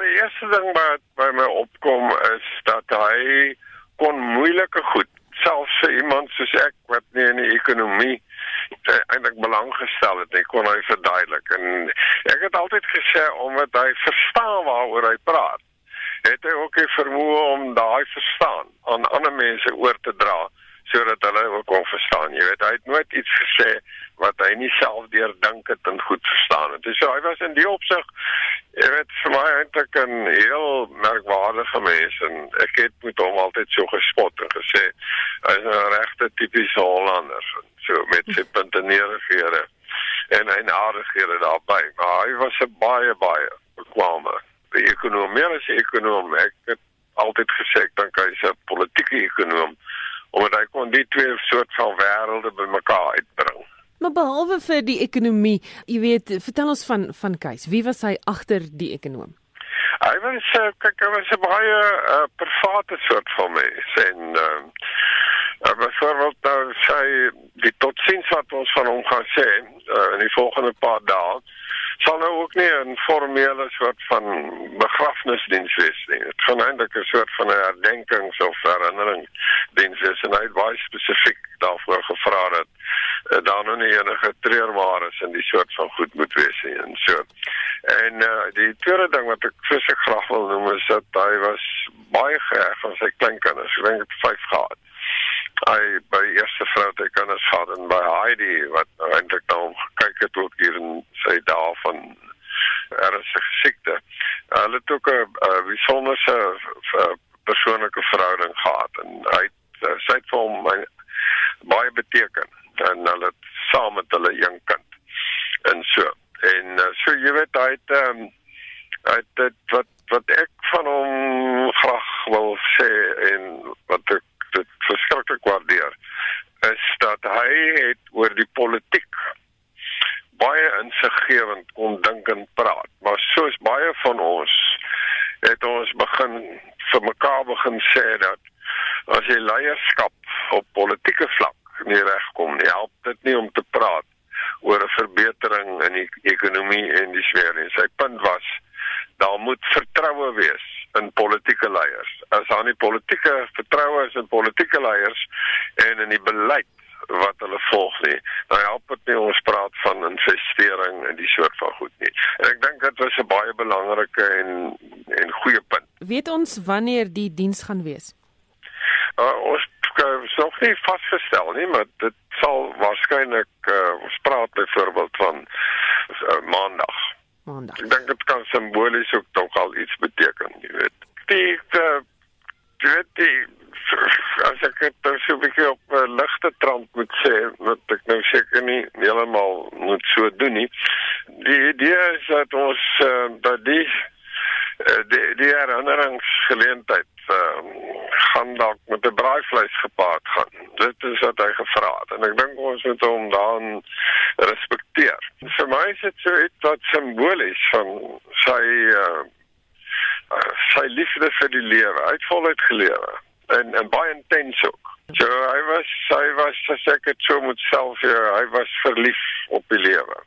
Die eerste ding wat by my opkom is dat hy kon moeilike goed, selfs vir iemand soos ek wat nie in die ekonomie uh, eintlik belang gestel het nie, kon hy verduidelik. En ek het altyd gesê omdat hy verstaan waaroor hy praat, het hy ook die vermoë om daai verstaan aan ander mense oor te dra sodat hulle ook kon verstaan. Jy weet, hy het nooit iets gesê wat hy nie self deurdink het en goed verstaan het. So hy was in die opsig jy weet vir my eintlik 'n heel merkwaardige mens en ek het met hom altyd so gespot en gesê hy is 'n regte tipiese Hollander so met sy punteneerigere en hy aardighede daarbey. Maar hy was 'n baie baie bekwame ekonom. Meer as 'n ekonom, ek het altyd gesê ek dink hy's 'n politieke ekonom omdat hy kon die twee soort van wêrelde bymekaar uitbring. Maar behalwe vir die ekonomie, jy weet, vertel ons van van Keis. Wie was hy agter die ekonom? Hy was uh, kyk, hy was 'n baie uh, private soort van mens en uh, uh, byvoorbeeld nou sy die totsiens wat ons van hom gaan sê uh, in die volgende paar dae sal nou ook nie 'n formele soort van begrafnisdiens wees nie. Dit gaan eintlik 'n soort van 'n herdenkings of herinneringsdiens wees en hy het baie spesifiek daarvoor gevra dat uh, daar nou nie enige treurmaar is in die soort van goed moet wees nie en so. En uh, die tweede ding wat ek vir graag wil noem is dat hy was baie geheg aan sy kleinkinders. Ek dink hy het 5 gehad hy by eerste vrou te kinders gehad en by Heidi wat nou eintlik na hom gekyk het ook hier in sy dae van ernstige siekte. Hulle het ook 'n besonderse persoonlike verhouding gehad en hy het sy het vir hom baie beteken en hulle saam met hulle een kind en so. En so jy weet hy het um, hy het wat wat ek van hom graag wil sê en wat ek dit verskriklik waardeer is dat hy het oor die politiek baie insiggewend kon dink en praat. Maar soos baie van ons het ons begin vir mekaar begin sê dat as jy leierskap op politieke vlak nie regkom nie help dit nie om te praat oor 'n verbetering in die ekonomie en die sfeer en sy punt was daar moet vertroue wees in politieke leiers. As daar nie politieke vertroue is in politieke leiers en in die beleid wat hulle volg nie, dan help dit nie ons praat van investering en die soort van goed nie. En ek dink dit was 'n baie belangrike en en goeie punt. Weet ons wanneer die diens gaan wees? Uh, ons is nog nie vasgestel nie, maar dit sal waarskynlik uh, ons praat byvoorbeeld van uh, maandag maandag. Ek dink dit kan simbolies ook tog al iets beteken, jy weet. Die uh, weet die as ek dit nou so 'n bietjie op 'n uh, ligte trant moet sê, wat ek nou seker nie heeltemal moet so doen nie. Die idee is dat ons uh, dat die uh, die die herinneringsgeleentheid uh, gaan dalk met 'n braaivleis gepaard gaan. Dit is wat hy gevra het en ek dink ons moet hom dan respekteer. Vir my is dit so iets wat simbolies van sy uh, sy liefde vir die lewe, uitvoluit gelewe en en baie intens ook. So hy was hy was seker so met self hier, hy was verlief op die lewe.